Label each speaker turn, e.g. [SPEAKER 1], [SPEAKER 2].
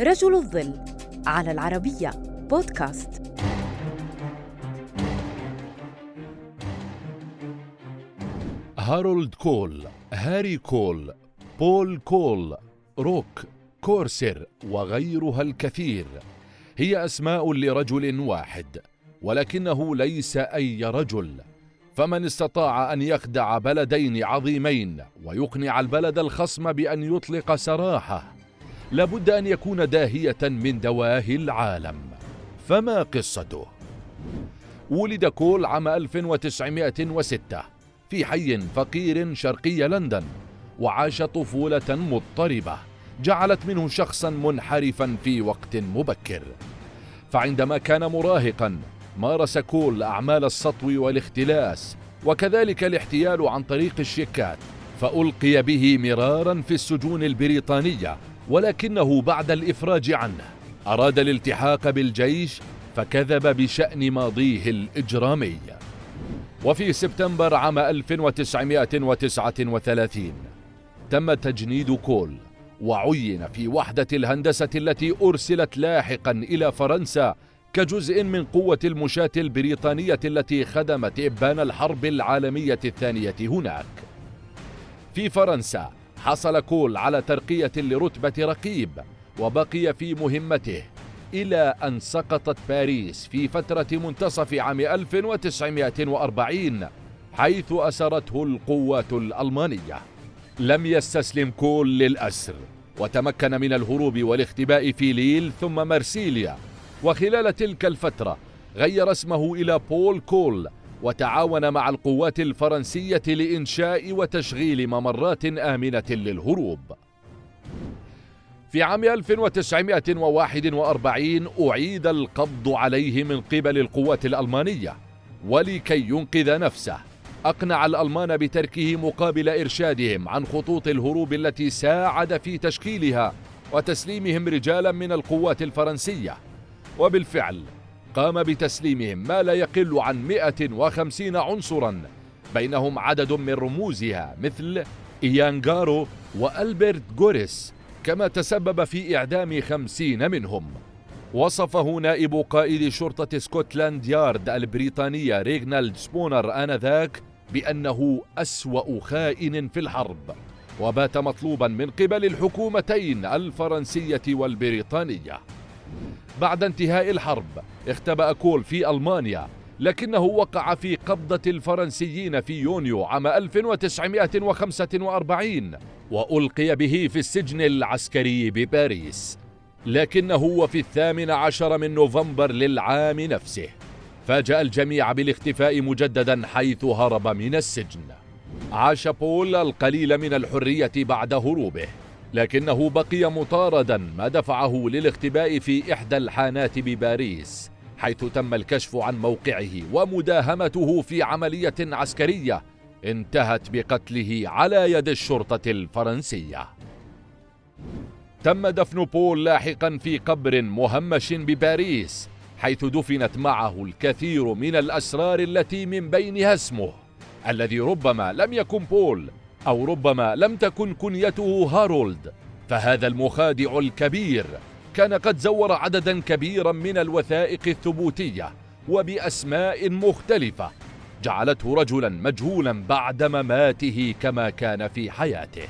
[SPEAKER 1] رجل الظل على العربية بودكاست.
[SPEAKER 2] هارولد كول هاري كول بول كول روك كورسر وغيرها الكثير. هي أسماء لرجل واحد ولكنه ليس أي رجل. فمن استطاع أن يخدع بلدين عظيمين ويقنع البلد الخصم بأن يطلق سراحه لابد أن يكون داهية من دواهي العالم. فما قصته؟ ولد كول عام 1906 في حي فقير شرقي لندن وعاش طفولة مضطربة جعلت منه شخصا منحرفا في وقت مبكر. فعندما كان مراهقا مارس كول أعمال السطو والاختلاس وكذلك الاحتيال عن طريق الشيكات فألقي به مرارا في السجون البريطانية ولكنه بعد الإفراج عنه أراد الالتحاق بالجيش فكذب بشأن ماضيه الإجرامي وفي سبتمبر عام 1939 تم تجنيد كول وعين في وحدة الهندسة التي أرسلت لاحقا إلى فرنسا كجزء من قوة المشاة البريطانية التي خدمت إبان الحرب العالمية الثانية هناك. في فرنسا حصل كول على ترقية لرتبة رقيب وبقي في مهمته إلى أن سقطت باريس في فترة منتصف عام 1940 حيث أسرته القوات الألمانية. لم يستسلم كول للأسر وتمكن من الهروب والاختباء في ليل ثم مرسيليا وخلال تلك الفترة غير اسمه إلى بول كول وتعاون مع القوات الفرنسية لإنشاء وتشغيل ممرات آمنة للهروب. في عام 1941 أعيد القبض عليه من قبل القوات الألمانية ولكي ينقذ نفسه. أقنع الألمان بتركه مقابل إرشادهم عن خطوط الهروب التي ساعد في تشكيلها وتسليمهم رجالا من القوات الفرنسية. وبالفعل قام بتسليمهم ما لا يقل عن 150 عنصرا بينهم عدد من رموزها مثل إيان غارو وألبرت غوريس كما تسبب في إعدام خمسين منهم. وصفه نائب قائد شرطة سكوتلاند يارد البريطانية ريغنالد سبونر آنذاك بأنه أسوأ خائن في الحرب وبات مطلوبا من قبل الحكومتين الفرنسية والبريطانية. بعد انتهاء الحرب اختبأ كول في ألمانيا لكنه وقع في قبضة الفرنسيين في يونيو عام 1945 وألقي به في السجن العسكري بباريس لكنه وفي الثامن عشر من نوفمبر للعام نفسه فاجأ الجميع بالاختفاء مجددا حيث هرب من السجن. عاش بول القليل من الحرية بعد هروبه. لكنه بقي مطاردا ما دفعه للاختباء في إحدى الحانات بباريس حيث تم الكشف عن موقعه ومداهمته في عملية عسكرية انتهت بقتله على يد الشرطة الفرنسية. تم دفن بول لاحقا في قبر مهمش بباريس حيث دفنت معه الكثير من الأسرار التي من بينها اسمه الذي ربما لم يكن بول أو ربما لم تكن كنيته هارولد فهذا المخادع الكبير كان قد زور عددا كبيرا من الوثائق الثبوتية وبأسماء مختلفة جعلته رجلا مجهولا بعد مماته كما كان في حياته.